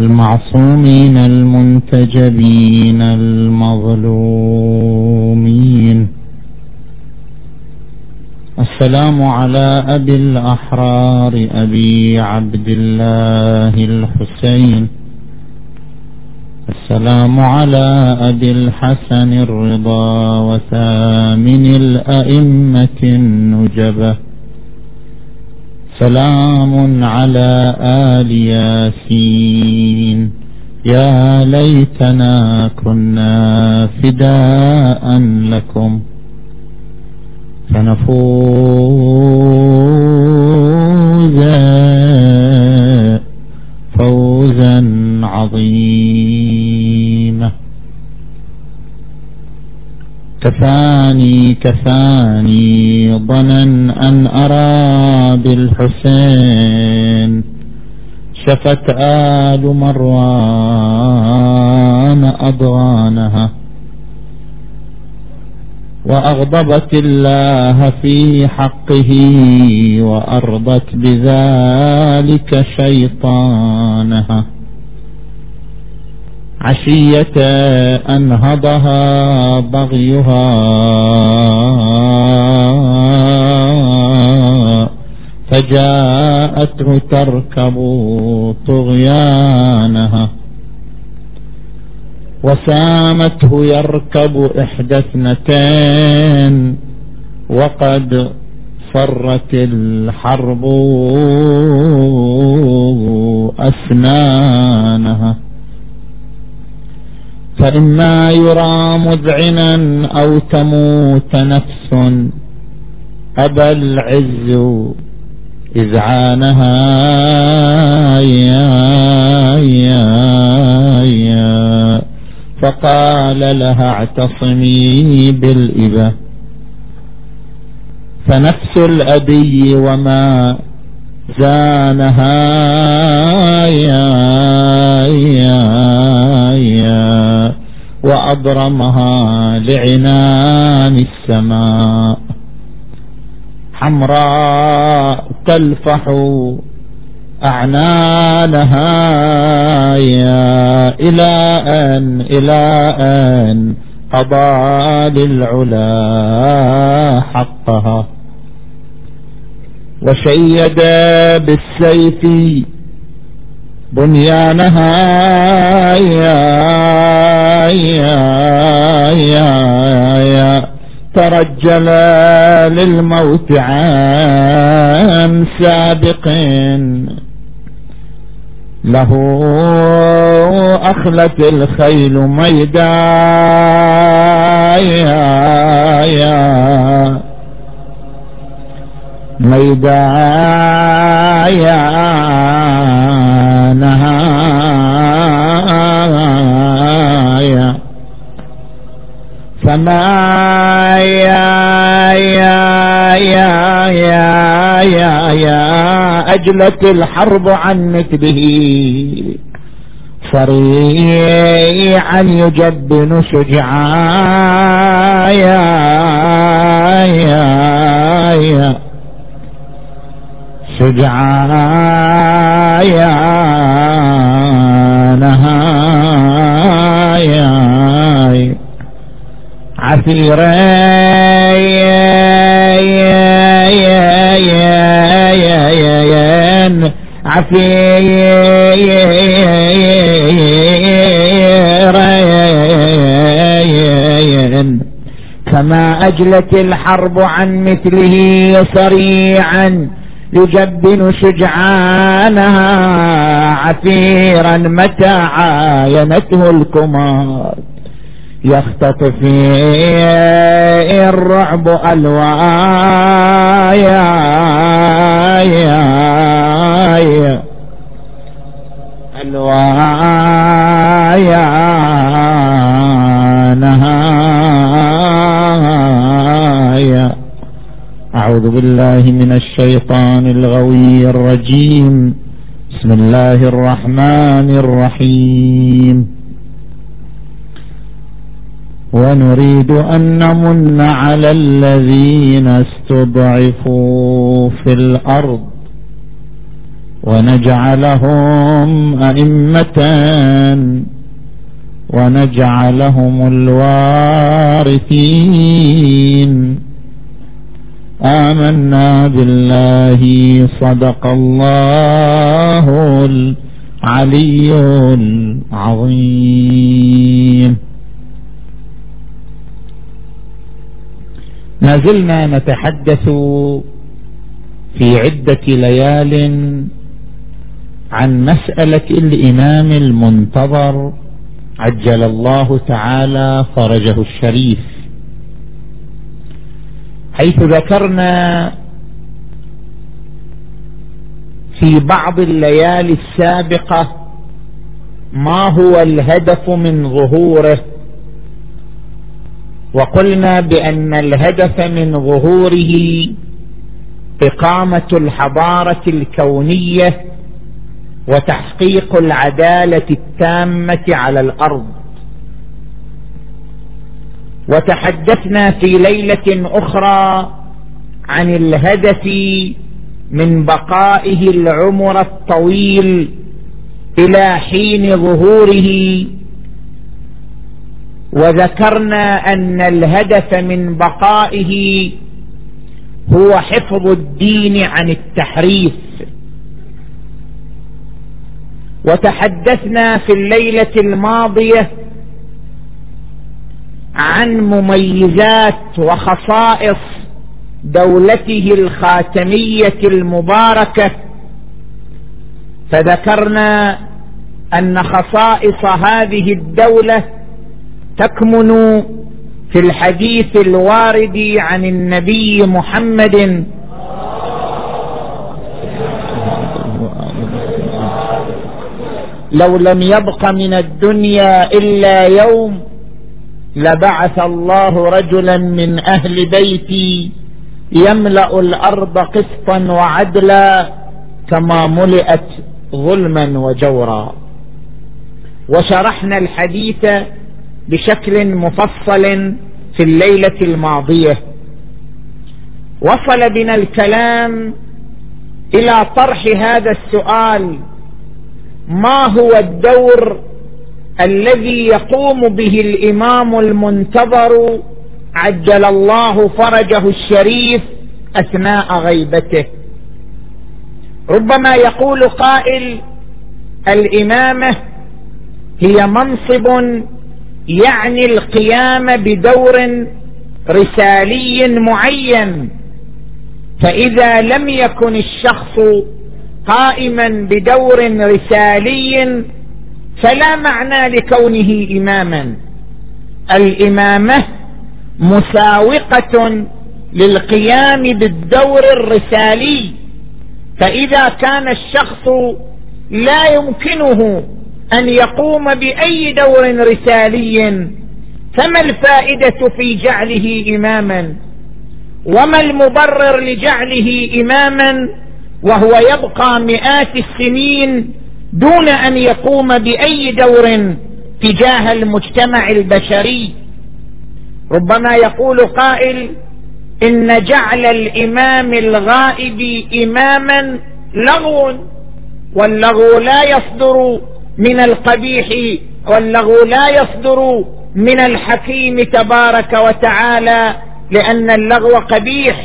المعصومين المنتجبين المظلومين. السلام على أبي الأحرار أبي عبد الله الحسين. السلام على أبي الحسن الرضا وثامن الأئمة النجبة. سلام على آل ياسين. يا ليتنا كنا فداء لكم. فنفوز فوزا عظيما. كفاني كفاني ظنا أن أرى بالحسين. شفت آل مروان أضغانها وأغضبت الله في حقه وأرضت بذلك شيطانها. عشية أنهضها بغيها. فجاءته تركب طغيانها. وسامته يركب إحدى اثنتين. وقد فرت الحرب أسنانها فإما يرى مذعنا أو تموت نفس. أبى العز إذعانها. يا يا يا فقال لها اعتصمي بالإبة فنفس الأبي وما زانها. يا يا وأضرمها لعنان السماء حمراء تلفح أعنانها يا إلى أن إلى أن قضى للعلا حقها. وشيد بالسيف بنيانها يا يا يا يا ترجل للموت عن سابق له أخلت الخيل ميدا يا فما يا يا يا يا يا يا أجلت الحرب عن مثله. صريعا يجبن شجعا يا يا يا شجعا يا نهايا عثيرين عثيرين فما أجلت الحرب عن مثله صريعا يجبن شجعانها عثيرا متى عاينته الكمار يختطف الرعب ألوايا يا يا ألوايا نهايا أعوذ بالله من الشيطان الغوي الرجيم. بسم الله الرحمن الرحيم. ونريد أن نمن على الذين استضعفوا في الأرض ونجعلهم أئمة ونجعلهم الوارثين. آمنا بالله صدق الله العلي العظيم. ما زلنا نتحدث في عدة ليال عن مسألة الإمام المنتظر عجل الله تعالى فرجه الشريف. حيث ذكرنا في بعض الليالي السابقة ما هو الهدف من ظهوره. وقلنا بأن الهدف من ظهوره إقامة الحضارة الكونية وتحقيق العدالة التامة على الأرض. وتحدثنا في ليلة أخرى عن الهدف من بقائه العمر الطويل إلى حين ظهوره وذكرنا أن الهدف من بقائه هو حفظ الدين عن التحريف. وتحدثنا في الليلة الماضية عن مميزات وخصائص دولته الخاتمية المباركة. فذكرنا أن خصائص هذه الدولة تكمن في الحديث الوارد عن النبي محمد. لو لم يبق من الدنيا إلا يوم لبعث الله رجلا من أهل بيتي يملأ الأرض قسطا وعدلا كما ملئت ظلما وجورا. وشرحنا الحديث بشكل مفصل في الليلة الماضية. وصل بنا الكلام إلى طرح هذا السؤال. ما هو الدور الذي يقوم به الإمام المنتظر عجل الله فرجه الشريف أثناء غيبته؟ ربما يقول قائل الإمامة هي منصب يعني القيام بدور رسالي معين. فإذا لم يكن الشخص قائما بدور رسالي فلا معنى لكونه إماما. الإمامة مساوقة للقيام بالدور الرسالي. فإذا كان الشخص لا يمكنه أن يقوم بأي دور رسالي فما الفائدة في جعله إماما؟ وما المبرر لجعله إماما؟ وهو يبقى مئات السنين دون أن يقوم بأي دور تجاه المجتمع البشري. ربما يقول قائل إن جعل الإمام الغائب إماما لغو واللغو لا يصدر من القبيح واللغو لا يصدر من الحكيم تبارك وتعالى لأن اللغو قبيح.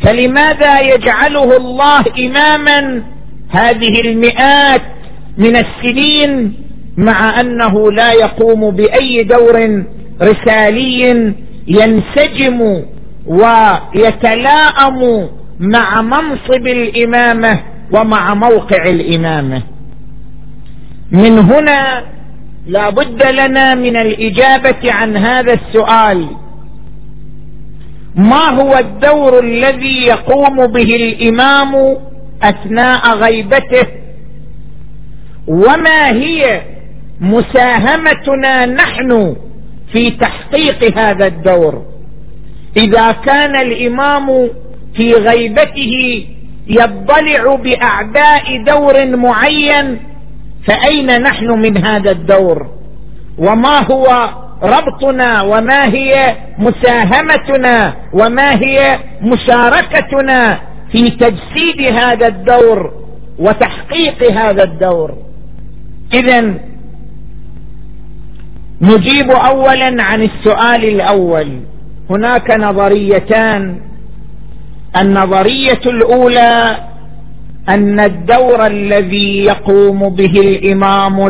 فلماذا يجعله الله إماما؟ هذه المئات من السنين مع أنه لا يقوم بأي دور رسالي ينسجم ويتلاءم مع منصب الإمامة ومع موقع الإمامة. من هنا لا بد لنا من الإجابة عن هذا السؤال. ما هو الدور الذي يقوم به الإمام أثناء غيبته؟ وما هي مساهمتنا نحن في تحقيق هذا الدور؟ إذا كان الإمام في غيبته يضلع بأعداء دور معين فأين نحن من هذا الدور؟ وما هو ربطنا؟ وما هي مساهمتنا؟ وما هي مشاركتنا في تجسيد هذا الدور وتحقيق هذا الدور؟ اذا نجيب اولا عن السؤال الأول. هناك نظريتان. النظرية الأولى أن الدور الذي يقوم به الإمام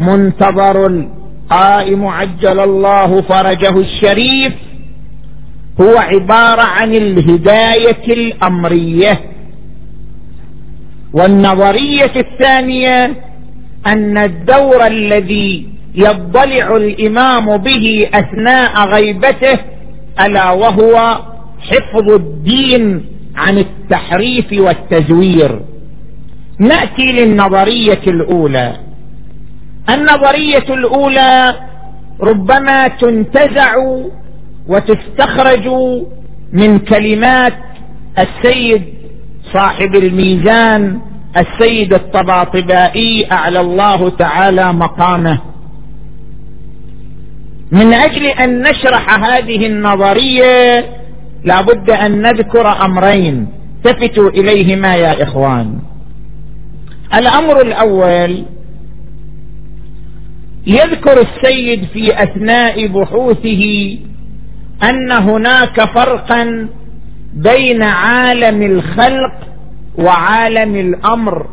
المنتظر القائم عجل الله فرجه الشريف هو عبارة عن الهداية الأمرية. والنظرية الثانية أن الدور الذي يضلع الإمام به أثناء غيبته ألا وهو حفظ الدين عن التحريف والتزوير. نأتي للنظرية الأولى. النظرية الأولى ربما تنتزع وتستخرج من كلمات السيد صاحب الميزان السيد الطباطبائي أعلى الله تعالى مقامه. من أجل أن نشرح هذه النظرية لابد أن نذكر أمرين التفتوا إليهما يا إخوان. الأمر الأول يذكر السيد في أثناء بحوثه أن هناك فرقا بين عالم الخلق وعالم الأمر.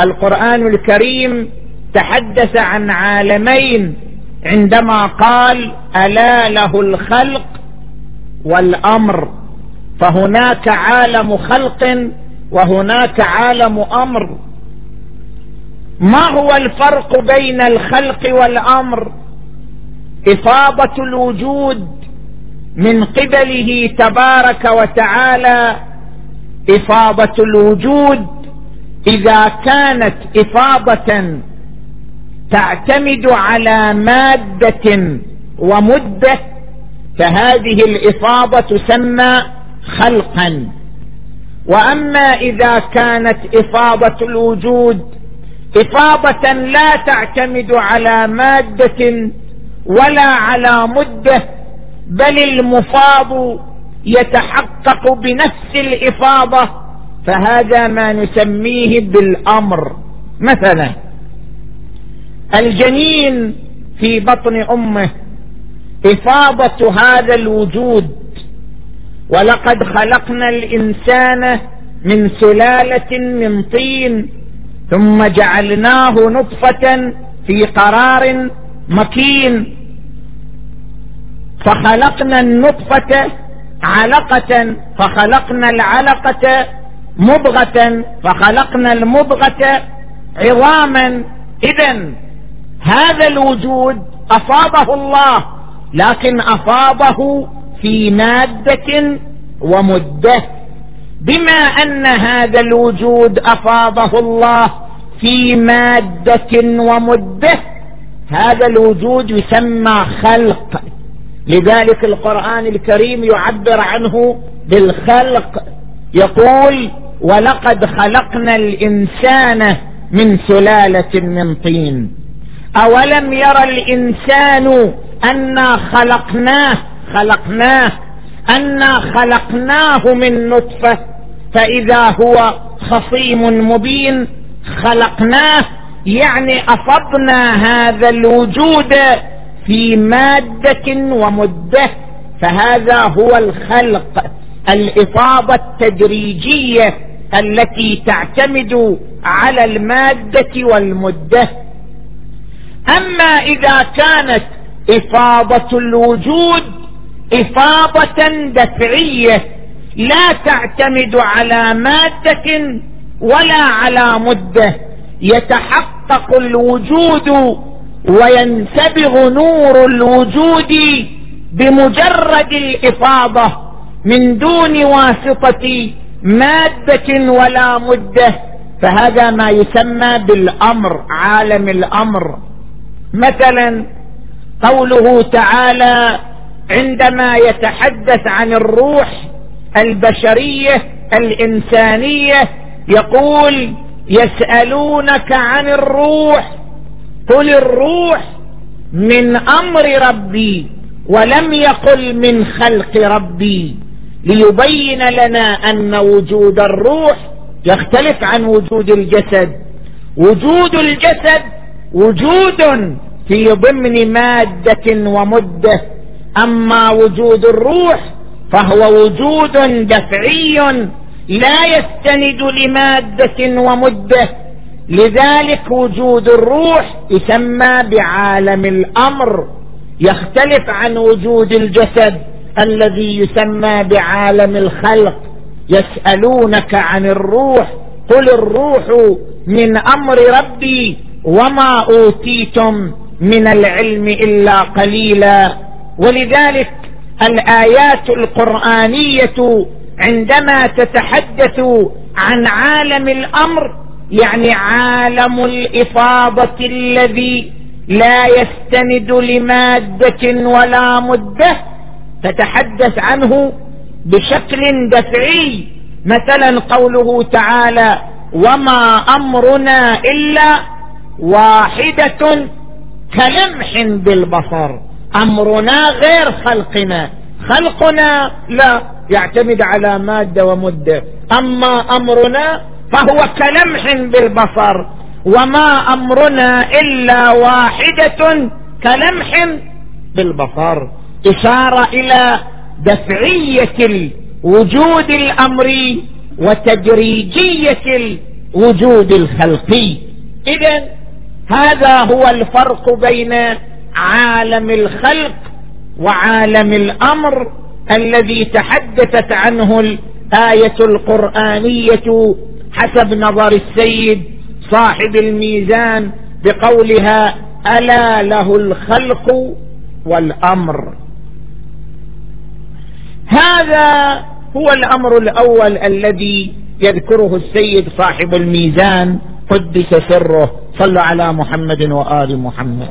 القرآن الكريم تحدث عن عالمين عندما قال ألا له الخلق والأمر فهناك عالم خلق وهناك عالم أمر. ما هو الفرق بين الخلق والأمر؟ افاضه الوجود من قبله تبارك وتعالى افاضه الوجود إذا كانت افاضه تعتمد على مادة ومدة فهذه الافاضه تسمى خلقا. وأما إذا كانت افاضه الوجود افاضه لا تعتمد على مادة ولا على مدة بل المفاض يتحقق بنفس الافاضه فهذا ما نسميه بالأمر. مثلا الجنين في بطن أمه افاضه هذا الوجود. ولقد خلقنا الإنسان من سلالة من طين ثم جعلناه نطفة في قرار مكين. فخلقنا النطفة علقة فخلقنا العلقة مضغة فخلقنا المضغة عظاما. اذا هذا الوجود افاضه الله. لكن أفاضه في مادة ومدة. بما أن هذا الوجود أفاضه الله في مادة ومدة هذا الوجود يسمى خلق. لذلك القرآن الكريم يعبر عنه بالخلق. يقول ولقد خلقنا الإنسان من سلالة من طين أولم يرى الإنسان أنا خلقناه خلقناه. أنا خلقناه من نطفة. فإذا هو خصيم مبين خلقناه. يعني أفضنا هذا الوجود في مادة ومدة. فهذا هو الخلق. الافاضه التدريجية التي تعتمد على المادة والمدة. أما إذا كانت إفاضة الوجود إفاضة دفعية لا تعتمد على مادة ولا على مدة. يتحقق الوجود وينسبغ نور الوجود بمجرد الإفاضة من دون واسطة مادة ولا مدة. فهذا ما يسمى بالأمر عالم الأمر. مثلا قوله تعالى عندما يتحدث عن الروح البشرية الإنسانية يقول يسألونك عن الروح قل الروح من أمر ربي ولم يقل من خلق ربي ليبين لنا أن وجود الروح يختلف عن وجود الجسد وجود الجسد وجود في ضمن مادة ومدة. أما وجود الروح فهو وجود دفعي لا يستند لمادة ومدة. لذلك وجود الروح يسمى بعالم الأمر. يختلف عن وجود الجسد الذي يسمى بعالم الخلق. يسألونك عن الروح. قل الروح من أمر ربي وما أوتيتم. من العلم إلا قليلا. ولذلك الآيات القرآنية عندما تتحدث عن عالم الأمر يعني عالم الإفاضة الذي لا يستند لمادة ولا مدة تتحدث عنه بشكل دفعي. مثلا قوله تعالى وما أمرنا إلا واحدة كلمح بالبصر أمرنا غير خلقنا. خلقنا لا يعتمد على مادة ومدة. أما أمرنا فهو كلمح بالبصر. وما أمرنا إلا واحدة كلمح بالبصر. إشارة إلى دفعية الوجود الأمري وتدريجية الوجود الخلقي. اذا هذا هو الفرق بين عالم الخلق وعالم الأمر الذي تحدثت عنه الآية القرآنية حسب نظر السيد صاحب الميزان بقولها ألا له الخلق والأمر. هذا هو الأمر الأول الذي يذكره السيد صاحب الميزان قدس سره. صلوا على محمد وآل محمد.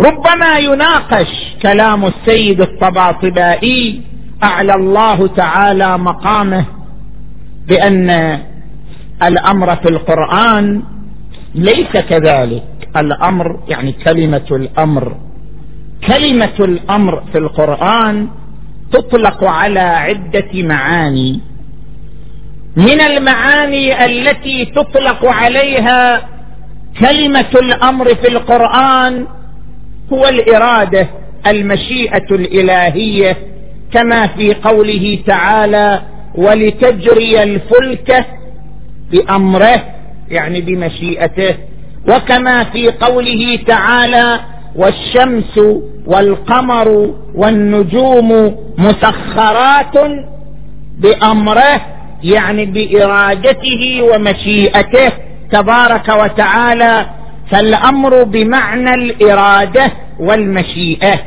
ربما يناقش كلام السيد الطباطبائي أعلى الله تعالى مقامه بأن الأمر في القرآن ليس كذلك. الأمر يعني كلمة الأمر. كلمة الأمر في القرآن تطلق على عدة معاني. من المعاني التي تطلق عليها كلمة الأمر في القرآن هو الإرادة المشيئة الإلهية كما في قوله تعالى ولتجري الفلك بأمره يعني بمشيئته. وكما في قوله تعالى والشمس والقمر والنجوم مسخرات بأمره يعني بإرادته ومشيئته تبارك وتعالى فالأمر بمعنى الإرادة والمشيئة.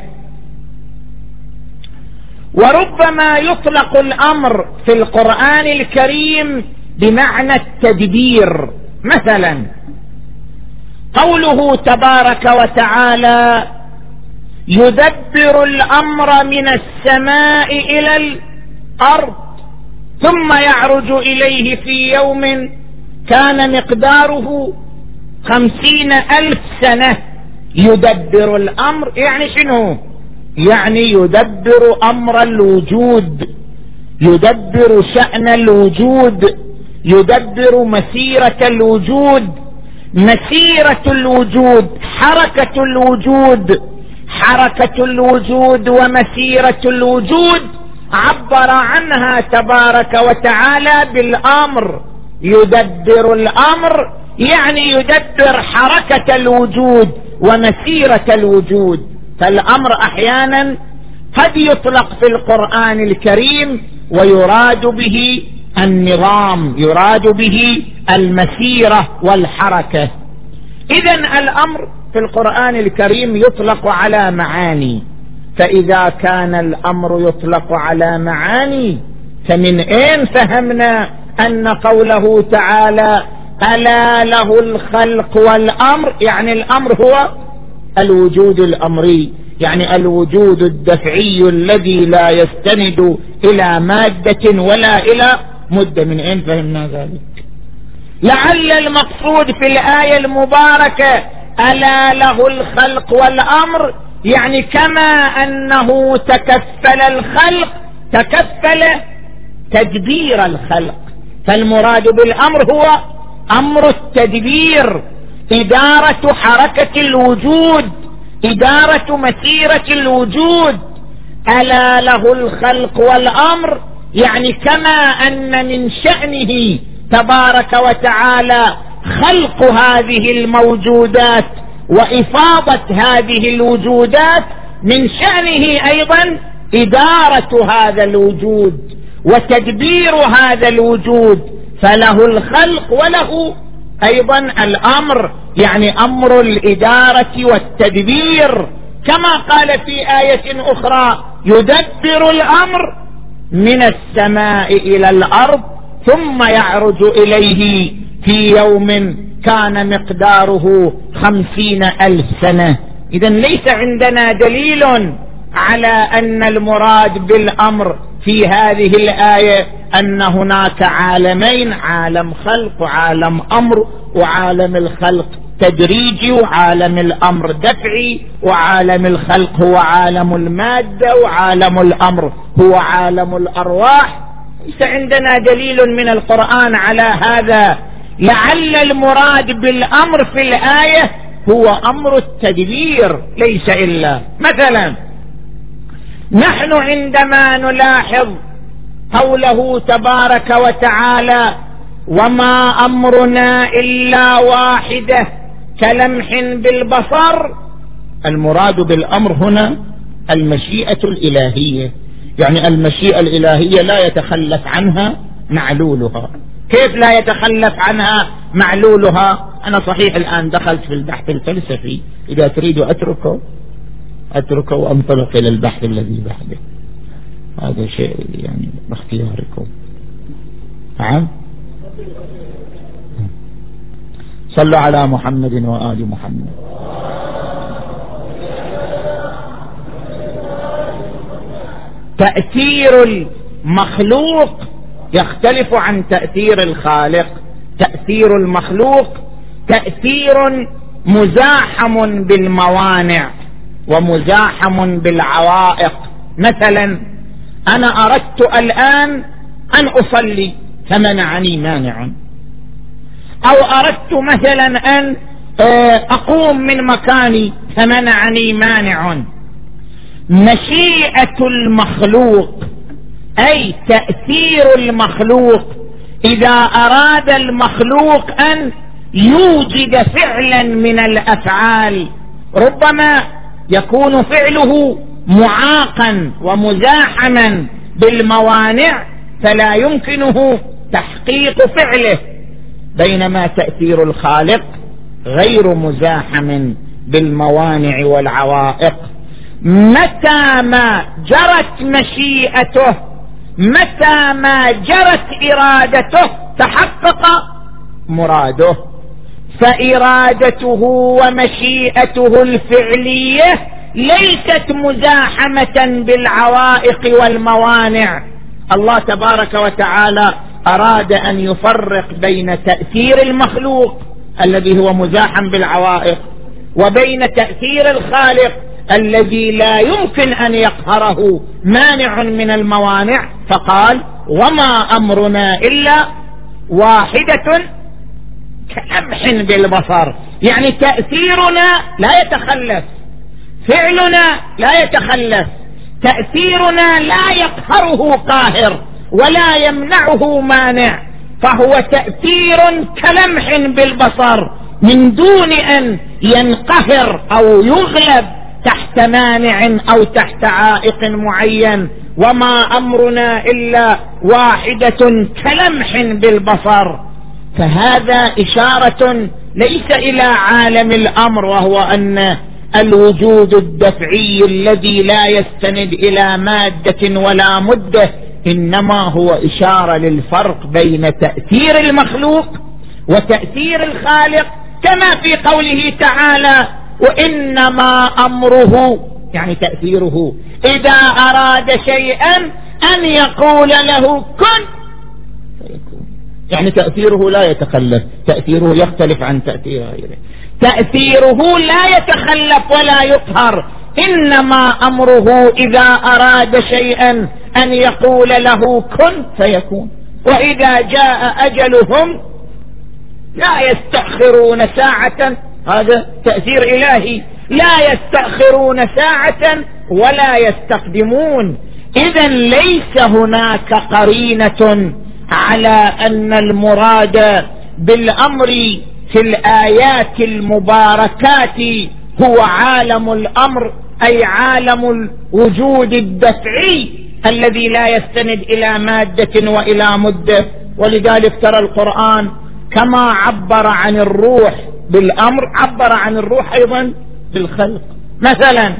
وربما يطلق الأمر في القرآن الكريم بمعنى التدبير. مثلا قوله تبارك وتعالى يدبر الأمر من السماء إلى الأرض ثم يعرج إليه في يوم كان مقداره خمسين ألف سنة. يدبر الأمر يعني شنو؟ يعني يدبر أمر الوجود يدبر شأن الوجود يدبر مسيرة الوجود. مسيرة الوجود حركة الوجود حركة الوجود ومسيرة الوجود عبر عنها تبارك وتعالى بالأمر. يدبر الأمر يعني يدبر حركة الوجود ومسيرة الوجود. فالأمر أحيانا قد يطلق في القرآن الكريم ويراد به النظام يراد به المسيرة والحركة. اذا الأمر في القرآن الكريم يطلق على معاني. فإذا كان الأمر يطلق على معاني فمن أين فهمنا أن قوله تعالى ألا له الخلق والأمر؟ يعني الأمر هو الوجود الأمري يعني الوجود الدفعي الذي لا يستند إلى مادة ولا إلى مدة من أين فهمنا ذلك؟ لعل المقصود في الآية المباركة ألا له الخلق والأمر؟ يعني كما أنه تكفل الخلق تكفل تدبير الخلق. فالمراد بالأمر هو أمر التدبير إدارة حركة الوجود إدارة مسيرة الوجود. ألا له الخلق والأمر؟ يعني كما أن من شأنه تبارك وتعالى خلق هذه الموجودات وإفاضة هذه الوجودات من شأنه أيضا إدارة هذا الوجود وتدبير هذا الوجود فله الخلق وله أيضا الأمر يعني أمر الإدارة والتدبير. كما قال في آية أخرى يدبر الأمر من السماء إلى الأرض ثم يعرج إليه في يوم كان مقداره خمسين ألف سنة. اذا ليس عندنا دليل على أن المراد بالأمر في هذه الآية أن هناك عالمين عالم خلق وعالم أمر وعالم الخلق. تدريجي وعالم الأمر دفعي وعالم الخلق هو عالم المادة وعالم الأمر هو عالم الأرواح. ليس عندنا دليل من القرآن على هذا. لعل المراد بالأمر في الآية هو أمر التدبير ليس إلا. مثلا نحن عندما نلاحظ قوله تبارك وتعالى وما أمرنا إلا واحدة كلمح بالبصر. المراد بالأمر هنا المشيئة الإلهية. يعني المشيئة الإلهية لا يتخلف عنها معلولها. كيف لا يتخلف عنها معلولها؟ أنا صحيح الآن دخلت في البحث الفلسفي. إذا تريد أتركه أتركه وأنطلق إلى البحث الذي بعده. هذا شيء يعني باختياركم. نعم؟ صلوا على محمد وآل محمد. تأثير المخلوق يختلف عن تأثير الخالق. تأثير المخلوق تأثير مزاحم بالموانع ومزاحم بالعوائق. مثلا أنا أردت الآن أن أصلي فمنعني مانع. أو أردت مثلا أن آه، أقوم من مكاني فمنعني مانع. مشيئة المخلوق أي تأثير المخلوق. إذا أراد المخلوق أن يوجد فعلا من الأفعال ربما يكون فعله معاقا ومزاحما بالموانع فلا يمكنه تحقيق فعله. بينما تأثير الخالق غير مزاحم بالموانع والعوائق. متى ما جرت مشيئته متى ما جرت إرادته تحقق مراده. فإرادته ومشيئته الفعلية ليست مزاحمة بالعوائق والموانع. الله تبارك وتعالى أراد أن يفرق بين تأثير المخلوق الذي هو مزاحم بالعوائق وبين تأثير الخالق الذي لا يمكن أن يقهره مانع من الموانع فقال وما أمرنا إلا واحدة كلمح بالبصر. يعني تأثيرنا لا يتخلف فعلنا لا يتخلف تأثيرنا لا يقهره قاهر. ولا يمنعه مانع فهو تأثير كلمح بالبصر من دون أن ينقهر أو يغلب تحت مانع أو تحت عائق معين. وما أمرنا إلا واحدة كلمح بالبصر. فهذا إشارة ليس إلى عالم الأمر وهو أن الوجود الدفعي الذي لا يستند إلى مادة ولا مدة إنما هو إشارة للفرق بين تأثير المخلوق وتأثير الخالق كما في قوله تعالى وإنما أمره يعني تأثيره إذا أراد شيئا أن يقول له كن. فيكون. يعني تأثيره لا يتخلف تأثيره يختلف عن تأثير غيره. تأثيره لا يتخلف ولا يقهر. إنما أمره إذا أراد شيئا أن يقول له كن فيكون. وإذا جاء أجلهم لا يستأخرون ساعة. هذا تأثير إلهي. لا يستأخرون ساعة ولا يستقدمون. اذا ليس هناك قرينة على أن المراد بالأمر في الآيات المباركات هو عالم الأمر أي عالم الوجود الدفعي. الذي لا يستند إلى مادة وإلى مدة. ولذلك ترى القرآن كما عبر عن الروح بالأمر عبر عن الروح أيضا بالخلق. مثلا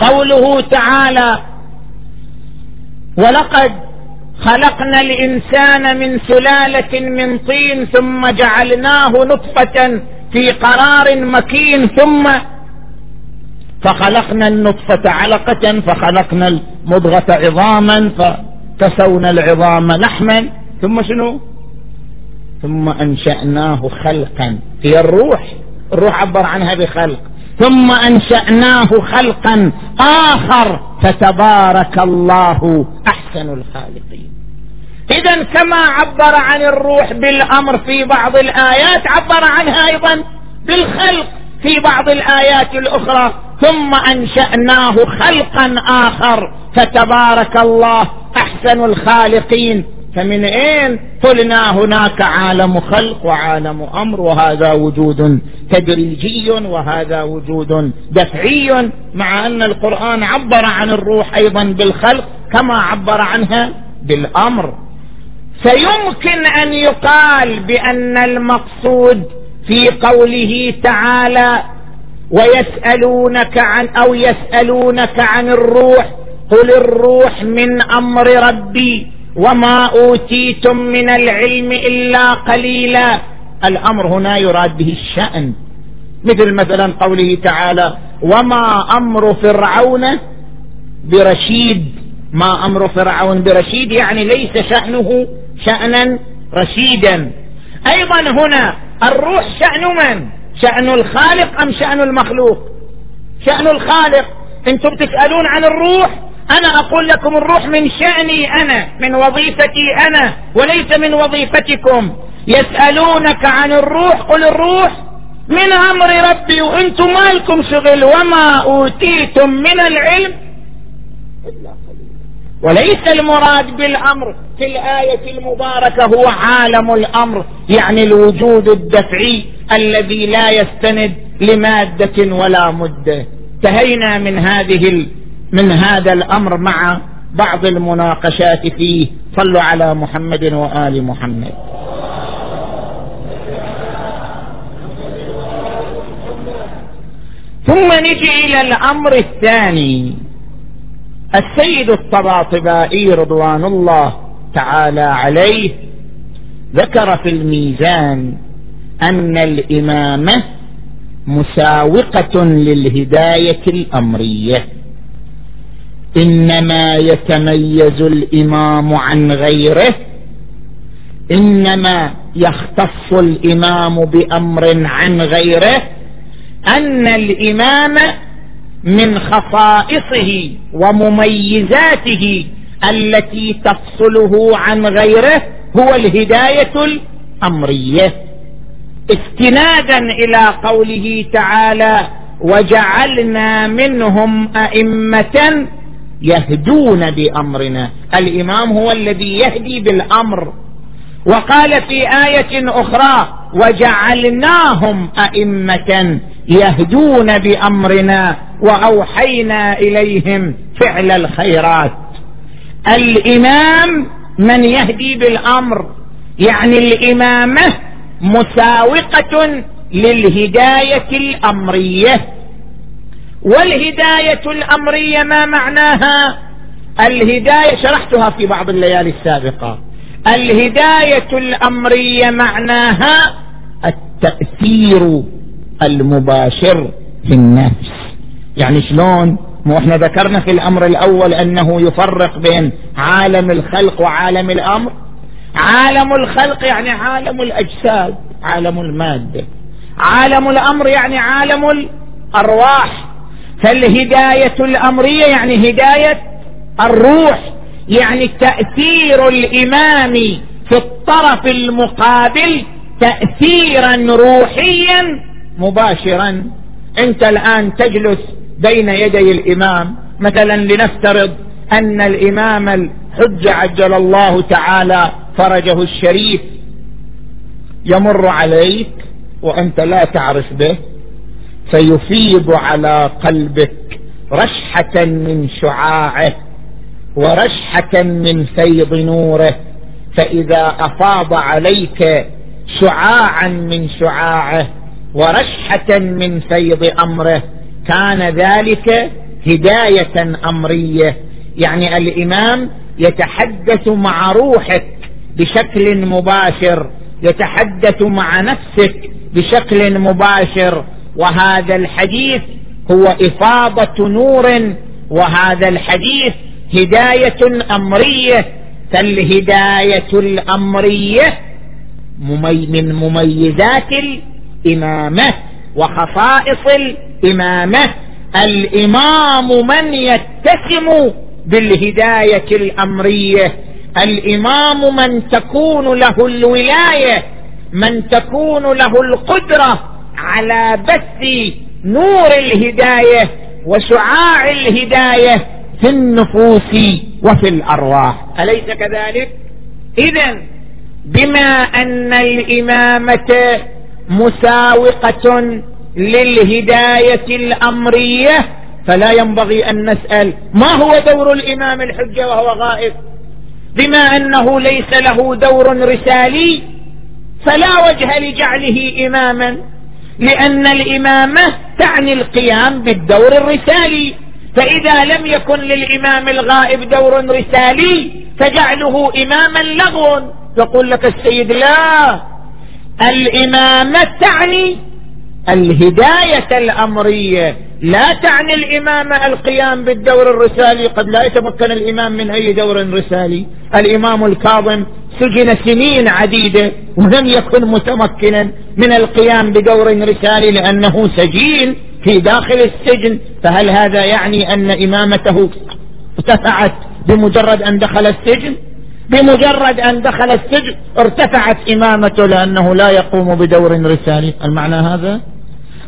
قوله تعالى ولقد خلقنا الإنسان من سلالة من طين ثم جعلناه نطفة في قرار مكين ثم فخلقنا النطفة علقة فخلقنا المضغة عظاما فكسونا العظام لحما. ثم شنو؟ ثم أنشأناه خلقا. هي الروح. الروح عبر عنها بخلق ثم أنشأناه خلقا آخر. فتبارك الله أحسن الخالقين. اذا كما عبر عن الروح بالأمر في بعض الآيات عبر عنها أيضا بالخلق. في بعض الآيات الأخرى ثم أنشأناه خلقا آخر فتبارك الله أحسن الخالقين. فمن أين قلنا هناك عالم خلق وعالم أمر وهذا وجود تدريجي وهذا وجود دفعي مع أن القرآن عبر عن الروح أيضا بالخلق كما عبر عنها بالأمر. فيمكن أن يقال بأن المقصود في قوله تعالى ويسألونك عن أو يسألونك عن الروح قل الروح من أمر ربي وما أوتيتم من العلم إلا قليلا. الأمر هنا يراد به الشأن. مثل مثلا قوله تعالى وما أمر فرعون برشيد. ما أمر فرعون برشيد يعني ليس شأنه شأنا رشيدا. أيضا هنا الروح شأن من؟ شأن الخالق أم شأن المخلوق؟ شأن الخالق. أنتم تسألون عن الروح؟ أنا أقول لكم الروح من شأني أنا من وظيفتي أنا وليس من وظيفتكم. يسألونك عن الروح قل الروح من أمر ربي وأنتم مالكم شغل وما أوتيتم من العلم إلا وليس المراد بالأمر في الآية المباركة هو عالم الأمر يعني الوجود الدفعي الذي لا يستند لمادة ولا مدة. انتهينا من هذه من هذا الأمر مع بعض المناقشات فيه. صلوا على محمد وآل محمد. ثم نجي إلى الأمر الثاني. السيد الطباطبائي رضوان الله تعالى عليه ذكر في الميزان أن الإمامة مساوقة للهداية الأمرية. إنما يتميز الإمام عن غيره إنما يختص الإمام بأمر عن غيره أن الإمام من خصائصه ومميزاته التي تفصله عن غيره هو الهداية الأمرية. استنادا إلى قوله تعالى وجعلنا منهم أئمة يهدون بأمرنا الإمام هو الذي يهدي بالأمر. وقال في آية أخرى وجعلناهم أئمة يهدون بأمرنا وأوحينا إليهم فعل الخيرات. الإمام من يهدي بالأمر. يعني الإمامة مساوقة للهداية الأمرية. والهداية الأمرية ما معناها؟ الهداية شرحتها في بعض الليالي السابقة. الهداية الأمرية معناها التأثير المباشر في النفس. يعني شلون؟ مو إحنا ذكرنا في الأمر الأول أنه يفرق بين عالم الخلق وعالم الأمر؟ عالم الخلق يعني عالم الأجساد عالم المادة. عالم الأمر يعني عالم الأرواح. فالهداية الأمرية يعني هداية الروح يعني تأثير الإمام في الطرف المقابل تاثيرا روحيا مباشرا. أنت الآن تجلس بين يدي الإمام. مثلا لنفترض أن الإمام الحج عجل الله تعالى فرجه الشريف يمر عليك وأنت لا تعرف به فيفيض على قلبك رشحة من شعاعه ورشحة من فيض نوره. فإذا أفاض عليك شعاعا من شعاعه ورشحة من فيض أمره كان ذلك هداية أمرية. يعني الإمام يتحدث مع روحك بشكل مباشر يتحدث مع نفسك بشكل مباشر. وهذا الحديث هو إفاضة نور وهذا الحديث هداية أمرية. فالهداية الأمرية من مميزات الإمامة وخصائص الإمامة. الإمام من يتسم بالهداية الأمرية؟ الإمام من تكون له الولاية من تكون له القدرة على بث نور الهداية وشعاع الهداية في النفوس وفي الأرواح. أليس كذلك؟ اذا بما أن الإمامة مساوقة للهداية الأمرية فلا ينبغي أن نسأل ما هو دور الإمام الحجة وهو غائب؟ بما أنه ليس له دور رسالي فلا وجه لجعله إماما لأن الإمامة تعني القيام بالدور الرسالي. فإذا لم يكن للإمام الغائب دور رسالي فجعله إماما لغو. يقول لك السيد لا الإمامة تعني الهداية الأمرية لا تعني الامامه القيام بالدور الرسالي قد لا يتمكن الإمام من أي دور رسالي. الإمام الكاظم سجن سنين عديدة ولم يكن متمكنا من القيام بدور رسالي لأنه سجين في داخل السجن. فهل هذا يعني أن إمامته ارتفعت بمجرد أن دخل السجن؟ بمجرد أن دخل السجن ارتفعت إمامته لأنه لا يقوم بدور رسالي المعنى هذا؟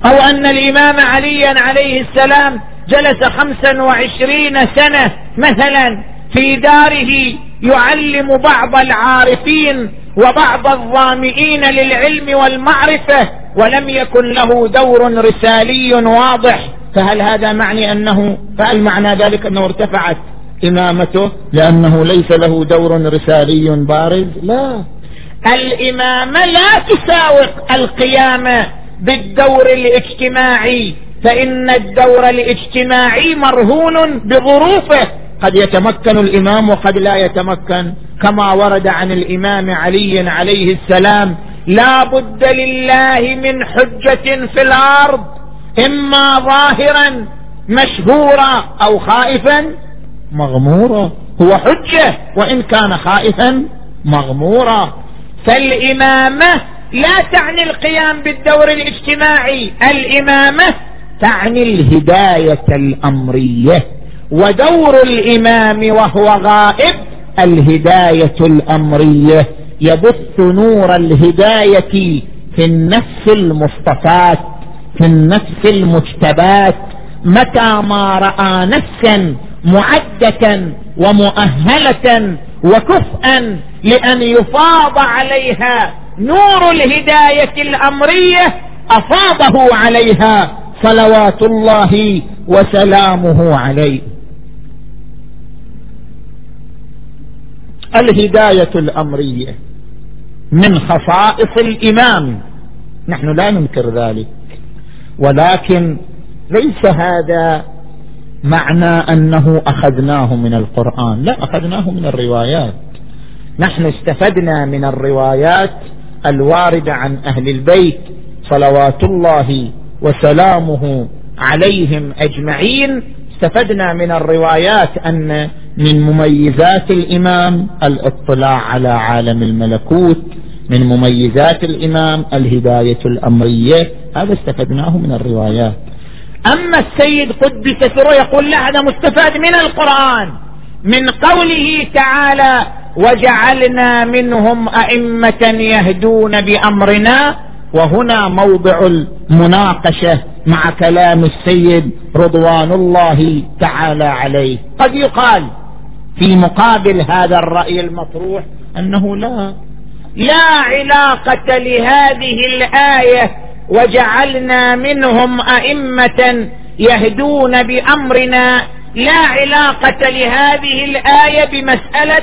أو أن الإمام عليا عليه السلام جلس خمسا وعشرين سنة مثلا في داره يعلم بعض العارفين وبعض الظامئين للعلم والمعرفة ولم يكن له دور رسالي واضح. فهل هذا معني انه فهل معنى ذلك أنه ارتفعت إمامته لأنه ليس له دور رسالي بارز؟ لا. الامامه لا تساوق القيامه بالدور الاجتماعي فإن الدور الاجتماعي مرهون بظروفه. قد يتمكن الإمام وقد لا يتمكن. كما ورد عن الإمام علي عليه السلام لا بد لله من حجة في الأرض إما ظاهرا مشهورا أو خائفا مغمورا هو حجة وإن كان خائفا مغمورا فالإمامة لا تعني القيام بالدور الاجتماعي الإمامة تعني الهداية الأمرية. ودور الإمام وهو غائب الهداية الأمرية. يبث نور الهداية في النفس المصطفات في النفس المجتبات متى ما رأى نفسا معدة ومؤهلة وكفءا لأن يفاض عليها نور الهداية الأمرية أفاضه عليها صلوات الله وسلامه عليه. الهداية الأمرية من خصائص الامام نحن لا ننكر ذلك. ولكن ليس هذا معنى أنه أخذناه من القرآن. لا أخذناه من الروايات. نحن استفدنا من الروايات الواردة عن أهل البيت صلوات الله وسلامه عليهم أجمعين. استفدنا من الروايات أن من مميزات الإمام الاطلاع على عالم الملكوت من مميزات الإمام الهداية الأمرية. هذا استفدناه من الروايات. أما السيد قدس سره يقول لا هذا مستفاد من القرآن من قوله تعالى وجعلنا منهم أئمة يهدون بأمرنا وهنا موضع المناقشة مع كلام السيد رضوان الله تعالى عليه. قد يقال في مقابل هذا الرأي المطروح أنه لا لا علاقة لهذه الآية وجعلنا منهم أئمة يهدون بأمرنا لا علاقة لهذه الآية بمسألة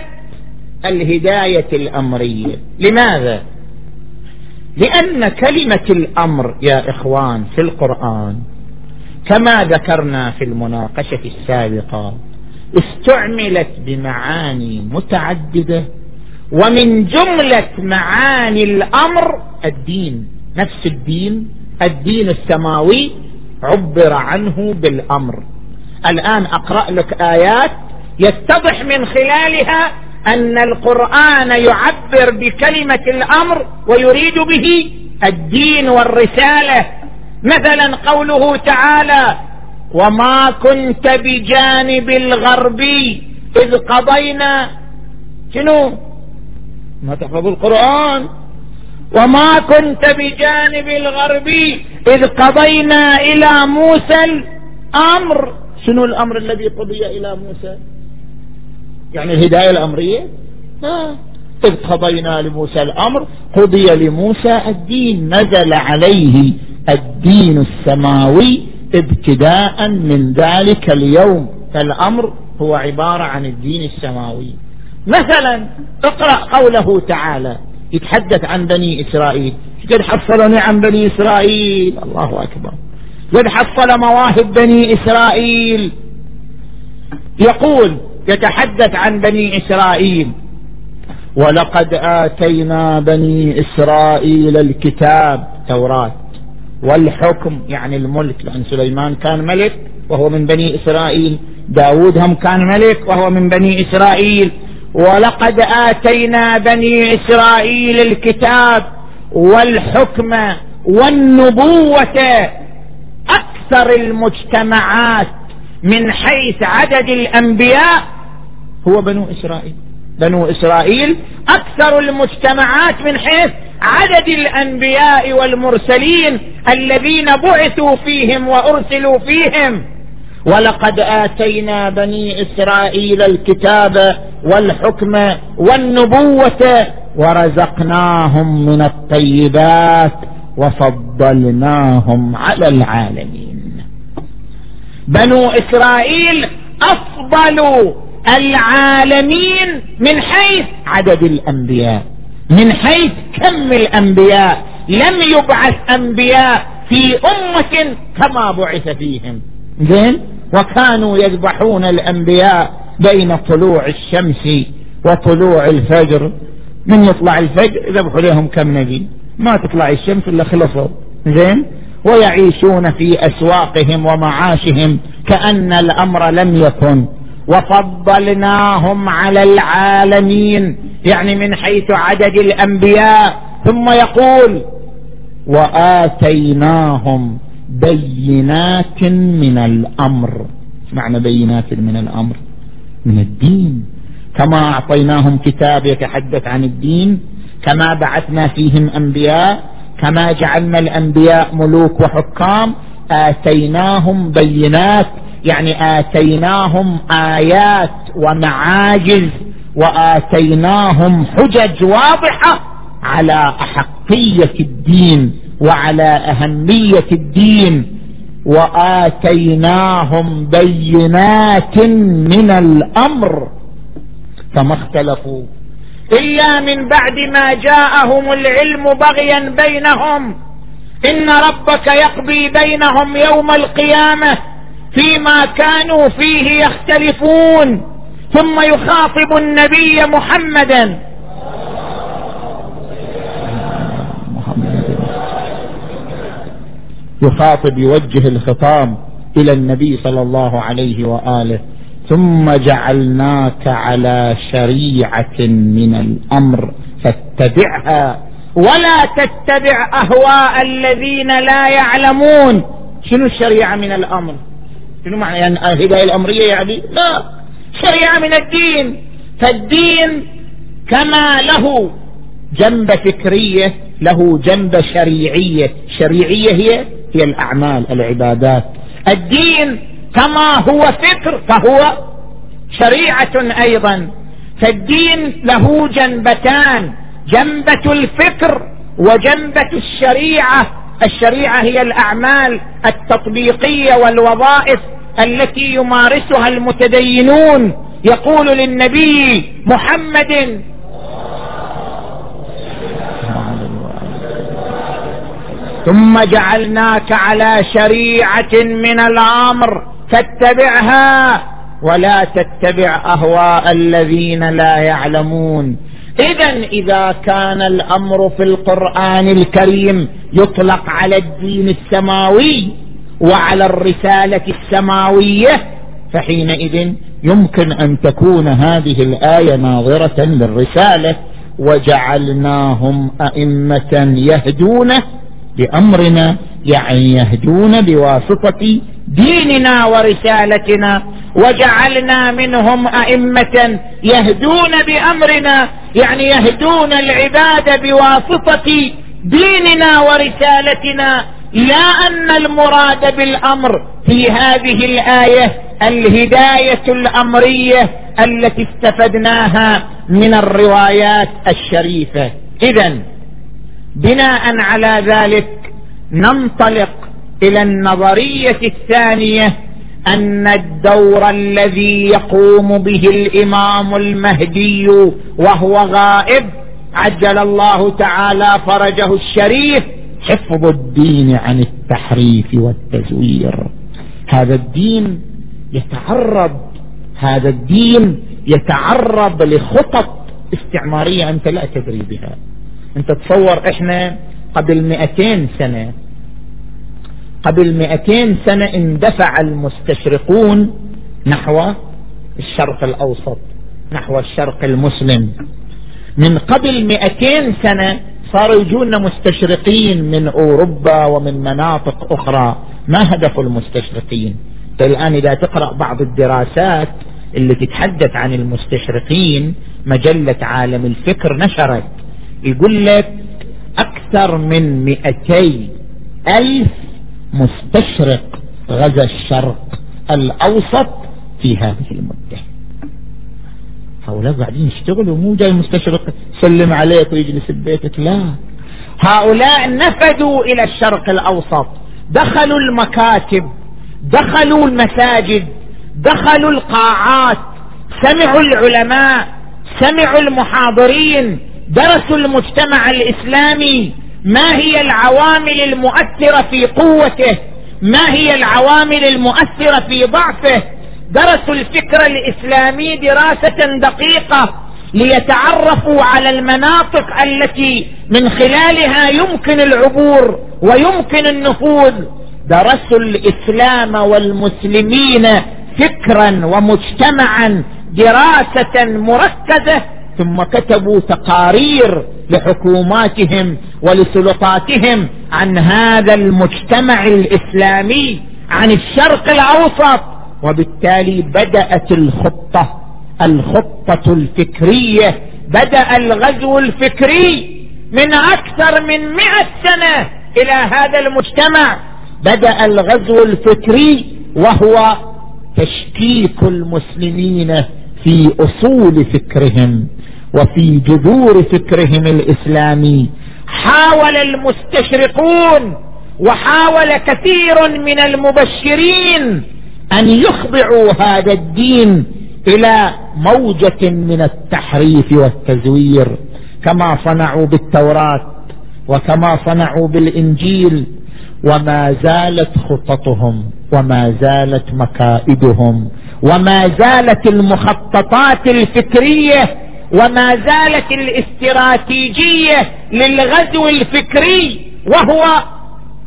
الهداية الأمرية لماذا؟ لأن كلمة الأمر يا إخوان في القرآن كما ذكرنا في المناقشة السابقة استعملت بمعاني متعددة ومن جملة معاني الأمر الدين نفس الدين الدين السماوي عبر عنه بالأمر. الآن أقرأ لك آيات يتضح من خلالها أن القرآن يعبر بكلمة الأمر ويريد به الدين والرسالة. مثلا قوله تعالى وما كنت بجانب الغربي إذ قضينا. شنو؟ ما تحفظ القرآن. وما كنت بجانب الغربي إذ قضينا إلى موسى الأمر. شنو الأمر الذي قضي إلى موسى؟ يعني الهداية الأمرية؟ آه. إذ قضينا لموسى الأمر قضي لموسى الدين نزل عليه الدين السماوي ابتداء من ذلك اليوم. فالأمر هو عبارة عن الدين السماوي. مثلا اقرأ قوله تعالى يتحدث عن بني إسرائيل. قد حصلني عن بني إسرائيل. الله أكبر. قد حصل مواهب بني إسرائيل. يقول يتحدث عن بني إسرائيل. ولقد آتينا بني إسرائيل الكتاب توراة والحكم يعني الملك لأن سليمان كان ملك وهو من بني إسرائيل. داود هم كان ملك وهو من بني إسرائيل. ولقد آتينا بني إسرائيل الكتاب والحكم والنبوة أكثر المجتمعات من حيث عدد الأنبياء هو بنو إسرائيل. بنو إسرائيل أكثر المجتمعات من حيث عدد الأنبياء والمرسلين الذين بعثوا فيهم وأرسلوا فيهم. ولقد آتينا بني إسرائيل الكتاب والحكم والنبوة ورزقناهم من الطيبات وفضلناهم على العالمين. بنو إسرائيل أفضل العالمين من حيث عدد الأنبياء من حيث كم الأنبياء. لم يبعث أنبياء في أمة كما بعث فيهم. زين؟ وكانوا يذبحون الأنبياء بين طلوع الشمس وطلوع الفجر. من يطلع الفجر يذبحوا لهم كم نبي؟ ما تطلع الشمس إلا خلصوا. زين؟ ويعيشون في أسواقهم ومعاشهم كأن الأمر لم يكن. وفضلناهم على العالمين يعني من حيث عدد الأنبياء. ثم يقول وآتيناهم بينات من الأمر. معنى بينات من الأمر؟ من الدين. كما أعطيناهم كتاب يتحدث عن الدين كما بعثنا فيهم أنبياء كما جعلنا الأنبياء ملوك وحكام آتيناهم بينات يعني آتيناهم آيات ومعاجز وآتيناهم حجج واضحة على أحقية الدين. وعلى أهمية الدين وآتيناهم بينات من الأمر. فما اختلفوا إلا من بعد ما جاءهم العلم بغيا بينهم. إن ربك يقضي بينهم يوم القيامة فيما كانوا فيه يختلفون. ثم يخاطب النبي محمدا. يخاطب يوجه الخطاب إلى النبي صلى الله عليه وآله ثم جعلناك على شريعة من الأمر فاتبعها. ولا تتبع أهواء الذين لا يعلمون. شنو الشريعة من الأمر؟ شنو معنى يعني الهداية الأمرية يعني؟ لا. شريعة من الدين. فالدين كما له جنب فكرية له جنب شريعية. شريعية هي هي الأعمال العبادات. الدين كما هو فكر فهو شريعة أيضا. فالدين له جنبتان جنبة الفكر وجنبة الشريعة. الشريعة هي الأعمال التطبيقية والوظائف التي يمارسها المتدينون. يقول للنبي محمد ثم جعلناك على شريعة من الأمر فاتبعها ولا تتبع أهواء الذين لا يعلمون. اذا إذا كان الأمر في القرآن الكريم يطلق على الدين السماوي وعلى الرسالة السماوية فحينئذ يمكن أن تكون هذه الآية ناظرة للرسالة وجعلناهم أئمة يهدون بامرنا يعني يهدون بواسطة ديننا ورسالتنا وجعلنا منهم أئمة يهدون بأمرنا يعني يهدون العباد بواسطة ديننا ورسالتنا. لا أن المراد بالأمر في هذه الآية الهداية الأمرية التي استفدناها من الروايات الشريفة. اذا بناء على ذلك ننطلق إلى النظرية الثانية أن الدور الذي يقوم به الإمام المهدي وهو غائب عجل الله تعالى فرجه الشريف حفظ الدين عن التحريف والتزوير. هذا الدين يتعرض هذا الدين يتعرض لخطط استعمارية أنت لا تدري بها. انت تصور إحنا قبل مئتين سنة. قبل مئتين سنة اندفع المستشرقون نحو الشرق الأوسط نحو الشرق المسلم. من قبل مئتين سنة صاروا يجونا مستشرقين من أوروبا ومن مناطق أخرى. ما هدف المستشرقين؟ الآن إذا تقرأ بعض الدراسات اللي تتحدث عن المستشرقين مجلة عالم الفكر نشرت يقول لك أكثر من مئتي ألف مستشرق غزا الشرق الأوسط في هذه المدة. هؤلاء قاعدين يشتغلوا مو جاي مستشرق سلم عليك ويجلس ببيتك لا. هؤلاء نفذوا إلى الشرق الأوسط دخلوا المكاتب دخلوا المساجد دخلوا القاعات سمعوا العلماء سمعوا المحاضرين درسوا المجتمع الإسلامي ما هي العوامل المؤثرة في قوته؟ ما هي العوامل المؤثرة في ضعفه؟ درسوا الفكر الإسلامي دراسة دقيقة ليتعرفوا على المناطق التي من خلالها يمكن العبور ويمكن النفوذ. درسوا الإسلام والمسلمين فكرا ومجتمعا دراسة مركزة ثم كتبوا تقارير لحكوماتهم ولسلطاتهم عن هذا المجتمع الإسلامي عن الشرق الأوسط. وبالتالي بدأت الخطة الخطة الفكرية بدأ الغزو الفكري من أكثر من مئة سنة إلى هذا المجتمع. بدأ الغزو الفكري وهو تشكيك المسلمين في أصول فكرهم. وفي جذور فكرهم الإسلامي. حاول المستشرقون وحاول كثير من المبشرين أن يخضعوا هذا الدين إلى موجة من التحريف والتزوير. كما صنعوا بالتوراة وكما صنعوا بالإنجيل وما زالت خططهم وما زالت مكائدهم وما زالت المخططات الفكرية وما زالت الاستراتيجية للغزو الفكري وهو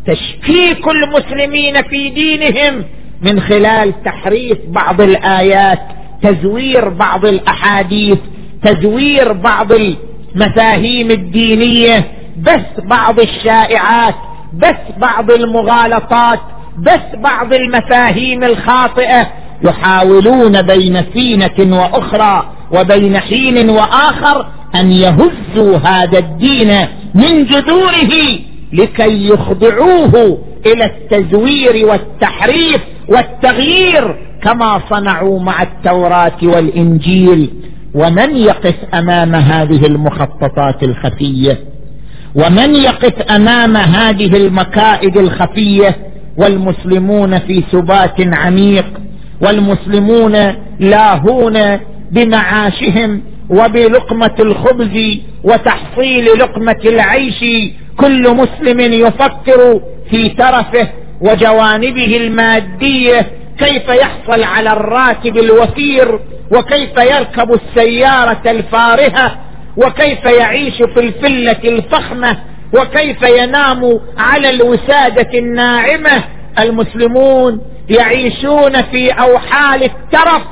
تشكيك المسلمين في دينهم من خلال تحريف بعض الآيات تزوير بعض الأحاديث تزوير بعض المفاهيم الدينية بث بعض الشائعات بث بعض المغالطات بس بعض المفاهيم الخاطئة. يحاولون بين سينة وأخرى وبين حين وآخر أن يهزوا هذا الدين من جذوره لكي يخضعوه إلى التزوير والتحريف والتغيير كما صنعوا مع التوراة والإنجيل. ومن يقف أمام هذه المخططات الخفية؟ ومن يقف أمام هذه المكائد الخفية؟ والمسلمون في سبات عميق والمسلمون لاهون بمعاشهم وبلقمة الخبز وتحصيل لقمة العيش. كل مسلم يفكر في ترفه وجوانبه المادية. كيف يحصل على الراتب الوفير؟ وكيف يركب السيارة الفارهة؟ وكيف يعيش في الفلة الفخمة؟ وكيف ينام على الوسادة الناعمة؟ المسلمون يعيشون في أوحال الترف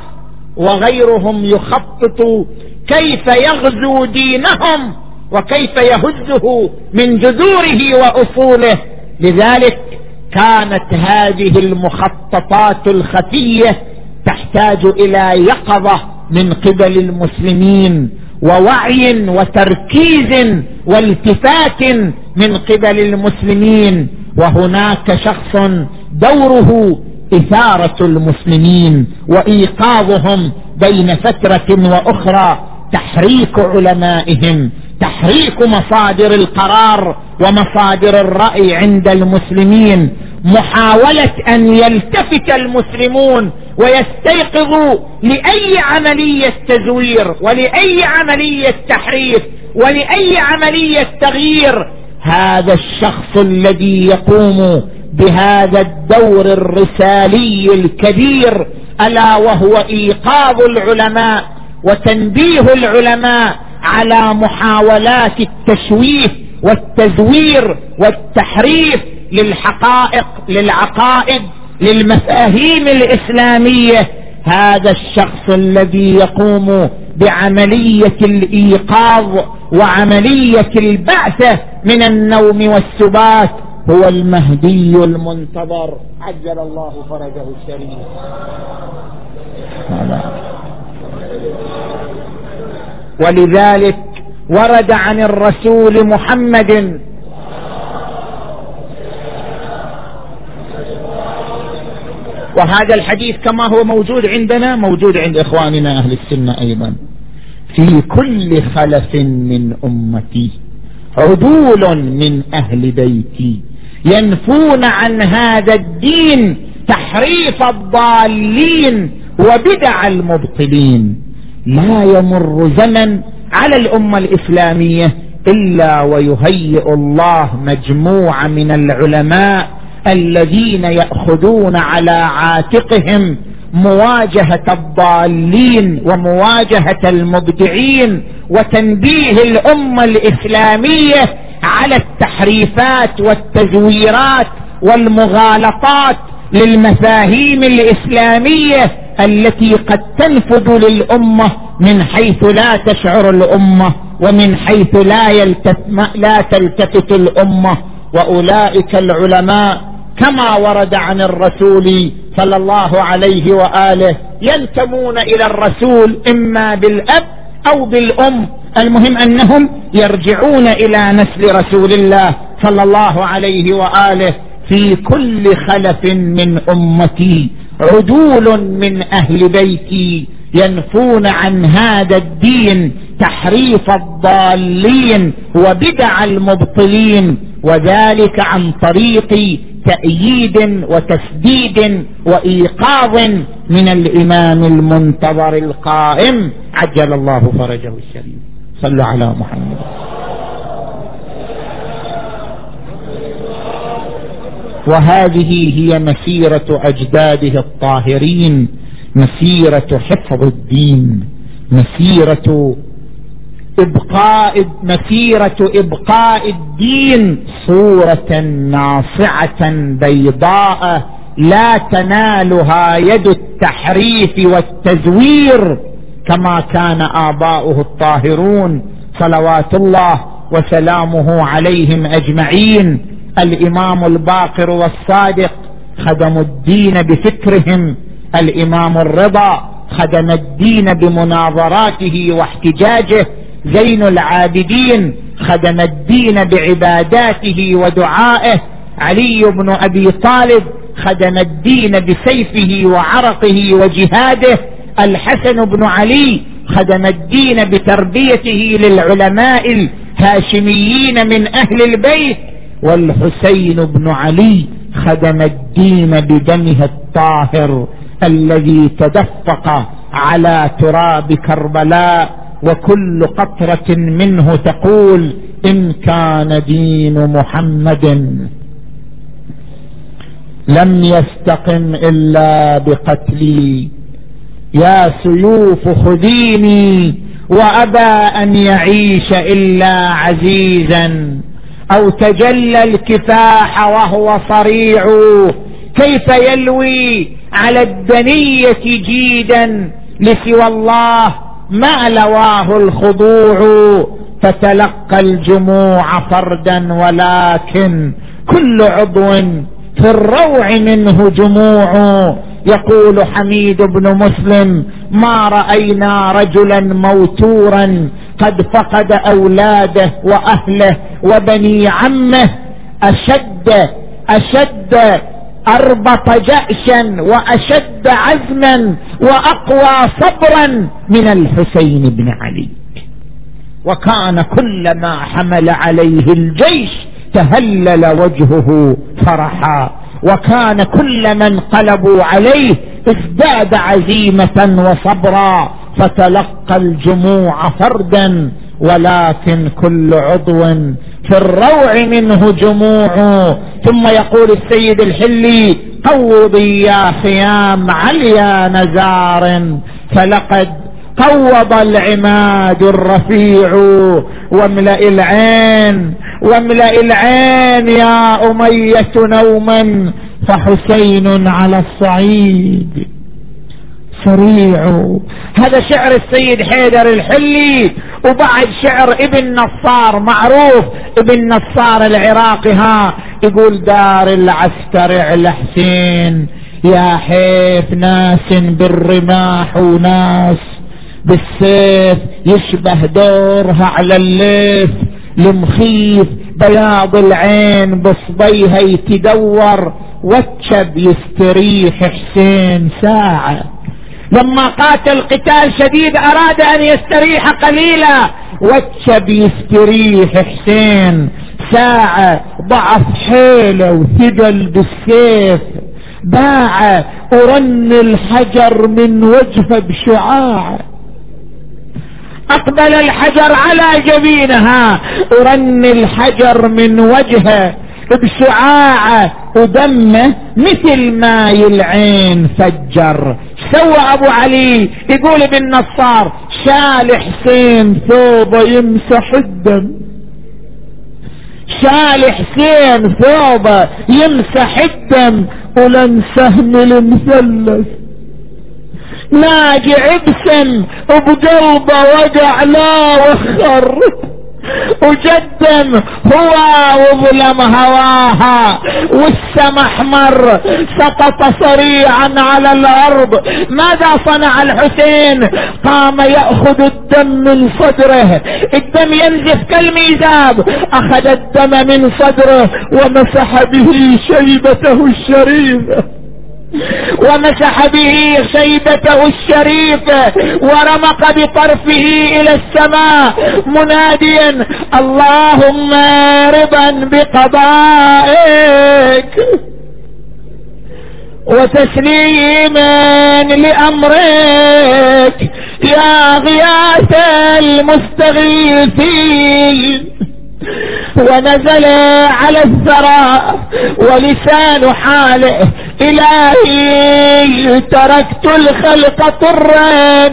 وغيرهم يخطط كيف يغزو دينهم وكيف يهزه من جذوره وأصوله. لذلك كانت هذه المخططات الخفية تحتاج إلى يقظة من قبل المسلمين ووعي وتركيز والتفات من قبل المسلمين. وهناك شخص دوره اثاره المسلمين وإيقاظهم بين فترة وأخرى تحريك علمائهم تحريك مصادر القرار ومصادر الرأي عند المسلمين محاولة أن يلتفت المسلمون ويستيقظوا لأي عملية تزوير ولأي عملية تحريف ولأي عملية تغيير. هذا الشخص الذي يقوم بهذا الدور الرسالي الكبير ألا وهو إيقاظ العلماء وتنبيه العلماء على محاولات التشويه والتزوير والتحريف للحقائق للعقائد للمفاهيم الإسلامية. هذا الشخص الذي يقوم بعملية الإيقاظ وعملية البعثة من النوم والسبات هو المهدي المنتظر. عجل الله فرجه الشريف. ولذلك ورد عن الرسول محمد. وهذا الحديث كما هو موجود عندنا موجود عند إخواننا أهل السنة أيضا. في كل خلف من أمتي عدول من أهل بيتي. ينفون عن هذا الدين تحريف الضالين وبدع المبطلين. لا يمر زمن على الأمة الإسلامية إلا ويهيئ الله مجموعة من العلماء الذين يأخذون على عاتقهم مواجهة الضالين ومواجهة المبدعين وتنبيه الأمة الإسلامية على التحريفات والتزويرات والمغالطات للمفاهيم الإسلامية التي قد تنفذ للأمة من حيث لا تشعر الأمة ومن حيث لا يلتف لا تلتفت الأمة. وأولئك العلماء كما ورد عن الرسول صلى الله عليه وآله ينتمون إلى الرسول إما بالأب أو بالأم. المهم أنهم يرجعون إلى نسل رسول الله صلى الله عليه وآله في كل خلف من أمتي. عدول من أهل بيتي ينفون عن هذا الدين تحريف الضالين وبدع المبطلين وذلك عن طريق تأييد وتسديد وإيقاظ من الإمام المنتظر القائم. عجل الله فرجه الشريف. صلوا على محمد. وهذه هي مسيرة أجداده الطاهرين مسيرة حفظ الدين مسيرة إبقاء مسيرة إبقاء الدين صورة ناصعة بيضاء لا تنالها يد التحريف والتزوير. كما كان آباؤه الطاهرون صلوات الله وسلامه عليهم أجمعين. الإمام الباقر والصادق خدموا الدين بفكرهم. الإمام الرضا خدم الدين بمناظراته واحتجاجه. زين العابدين خدم الدين بعباداته ودعائه. علي بن أبي طالب خدم الدين بسيفه وعرقه وجهاده. الحسن بن علي خدم الدين بتربيته للعلماء الهاشميين من أهل البيت والحسين بن علي خدم الدين بدمه الطاهر الذي تدفق على تراب كربلاء وكل قطرة منه تقول إن كان دين محمد. لم يستقم إلا بقتلي. يا سيوف خذيني وأبى أن يعيش إلا عزيزا أو تجلى الكفاح وهو صريع كيف يلوي على الدنية جيدا لسوى الله ما لواه الخضوع فتلقى الجموع فردا ولكن كل عضو في الروع منه جموع يقول حميد بن مسلم ما رأينا رجلا موتورا قد فقد أولاده وأهله وبني عمه أشد أشد أربط جأشا وأشد عزما وأقوى صبرا من الحسين بن علي. وكان كلما حمل عليه الجيش تهلل وجهه فرحا. وكان كلما انقلبوا عليه ازداد عزيمة وصبرا فتلقى الجموع فردا ولكن كل عضو في الروع منه جموع. ثم يقول السيد الحلي قوضي يا خيام عليا نزار فلقد قوض العماد الرفيع واملأ العين واملأ العين يا أمية نوما فحسين على الصعيد. سريع هذا شعر السيد حيدر الحلي وبعد شعر ابن نصار معروف ابن نصار العراقي ها يقول دار العسكر على حسين يا حيف ناس بالرماح وناس. بالسيف يشبه دورها على الليف. المخيف بياض العين بصبيها يتدور. وتشب يستريح حسين ساعة. لما قاتل قتال شديد أراد أن يستريح قليلا. وتشب يستريح حسين ساعة. ضعف حيله وثقل بالسيف. باع ورن الحجر من وجهه بشعاع. أقبل الحجر على جبينها. ورن الحجر من وجهه بشعاعه ودمه مثل ماي العين فجر. سوى أبو علي يقول ابن نصار شال حسين ثوبه يمسح الدم. شال حسين ثوبه يمسح الدم. ولن سهم المثلث. ناجع ابسم وبقلبه وقع لا وخر. وجدم هو وظلم هواها والسما أحمر. سقط صريعا على الأرض. ماذا صنع الحسين؟ قام يأخذ الدم من صدره. الدم ينزف كالميزاب. أخذ الدم من صدره ومسح به شيبته الشريفه ومسح به شيبته الشريفة ورمق بطرفه إلى السماء مناديا اللهم رضا بقضائك وتسليما لأمرك يا غياث المستغيثين. ونزل على الثرى ولسان حاله إلهي تركت الخلق طرا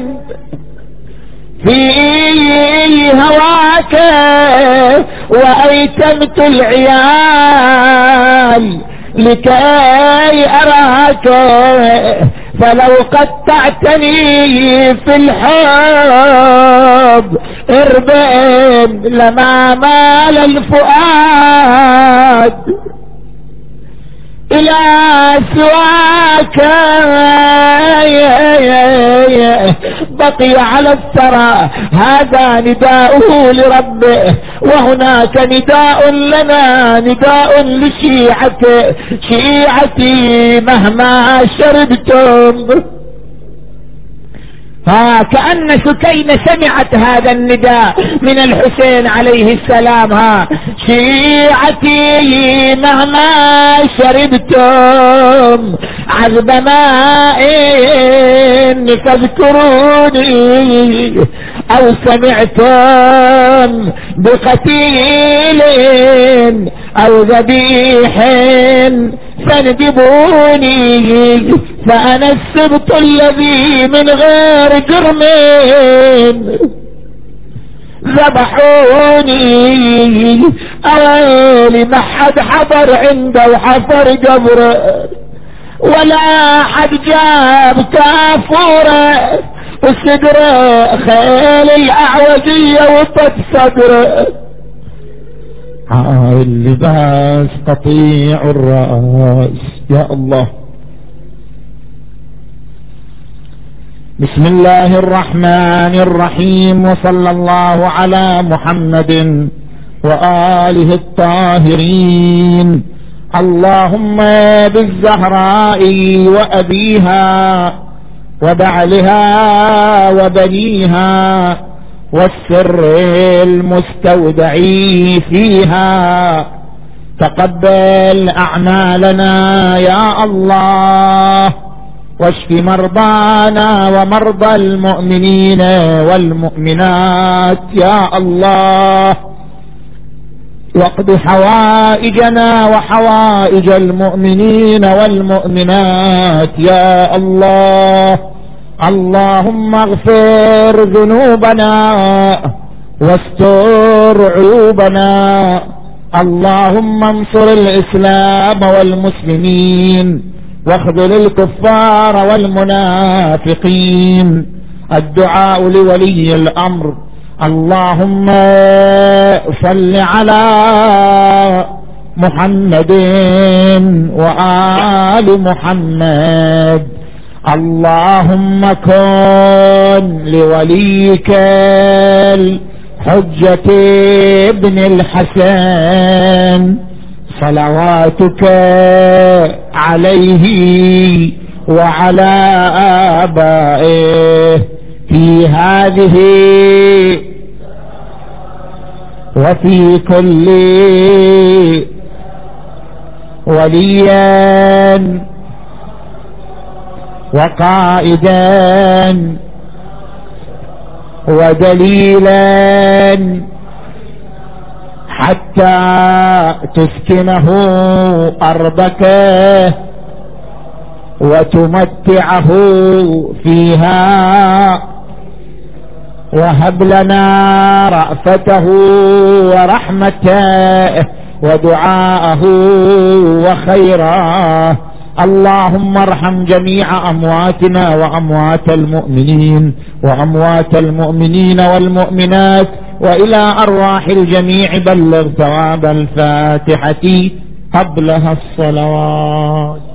في هواك وأيتمت العيال لكي أراك. فلو قطعتني في الحب اربئ لما مال الفؤاد. إلى سواك بقي على الثرى. هذا نداؤه لربه وهناك نداء لنا نداء لشيعته شيعتي مهما شربتم. ها كأن سكينة سمعت هذا النداء من الحسين عليه السلام ها. شيعتي مهما شربتم عذب ماء فاذكروني. أو سمعتم بقتيل أو ذبيح فاندبوني فأنا السبط الذي من غير جرم ذبحوني. أويلي ما حد حضر عنده وحفر قبر ولا حد جاب كافورة وصدره خيل الأعوجية وطد صدرة. عار اللباس قطيع الرأس يا الله. بسم الله الرحمن الرحيم وصلى الله على محمد وآله الطاهرين. اللهم بالزهراء وأبيها وبعلها وبنيها والسر المستودع فيها. تقبل أعمالنا يا الله واشف مرضانا ومرضى المؤمنين والمؤمنات يا الله. واقض حوائجنا وحوائج المؤمنين والمؤمنات. يا الله اللهم اغفر ذنوبنا واستر عيوبنا. اللهم انصر الإسلام والمسلمين واخذل الكفار والمنافقين. الدعاء لولي الأمر. اللهم صل على محمد وآل محمد. اللهم كن لوليك الحجة ابن الحسن. صلواتك عليه وعلى آبائه. في هذه وفي كل وليا وقائدا ودليلا حتى تسكنه أرضك وتمتعه فيها وهب لنا رأفته ورحمته ودعاءه وخيراه اللهم ارحم جميع أمواتنا وأموات المؤمنين وأموات المؤمنين والمؤمنات وإلى أرواح الجميع. بلغ ثواب الفاتحة. قبلها الصلوات.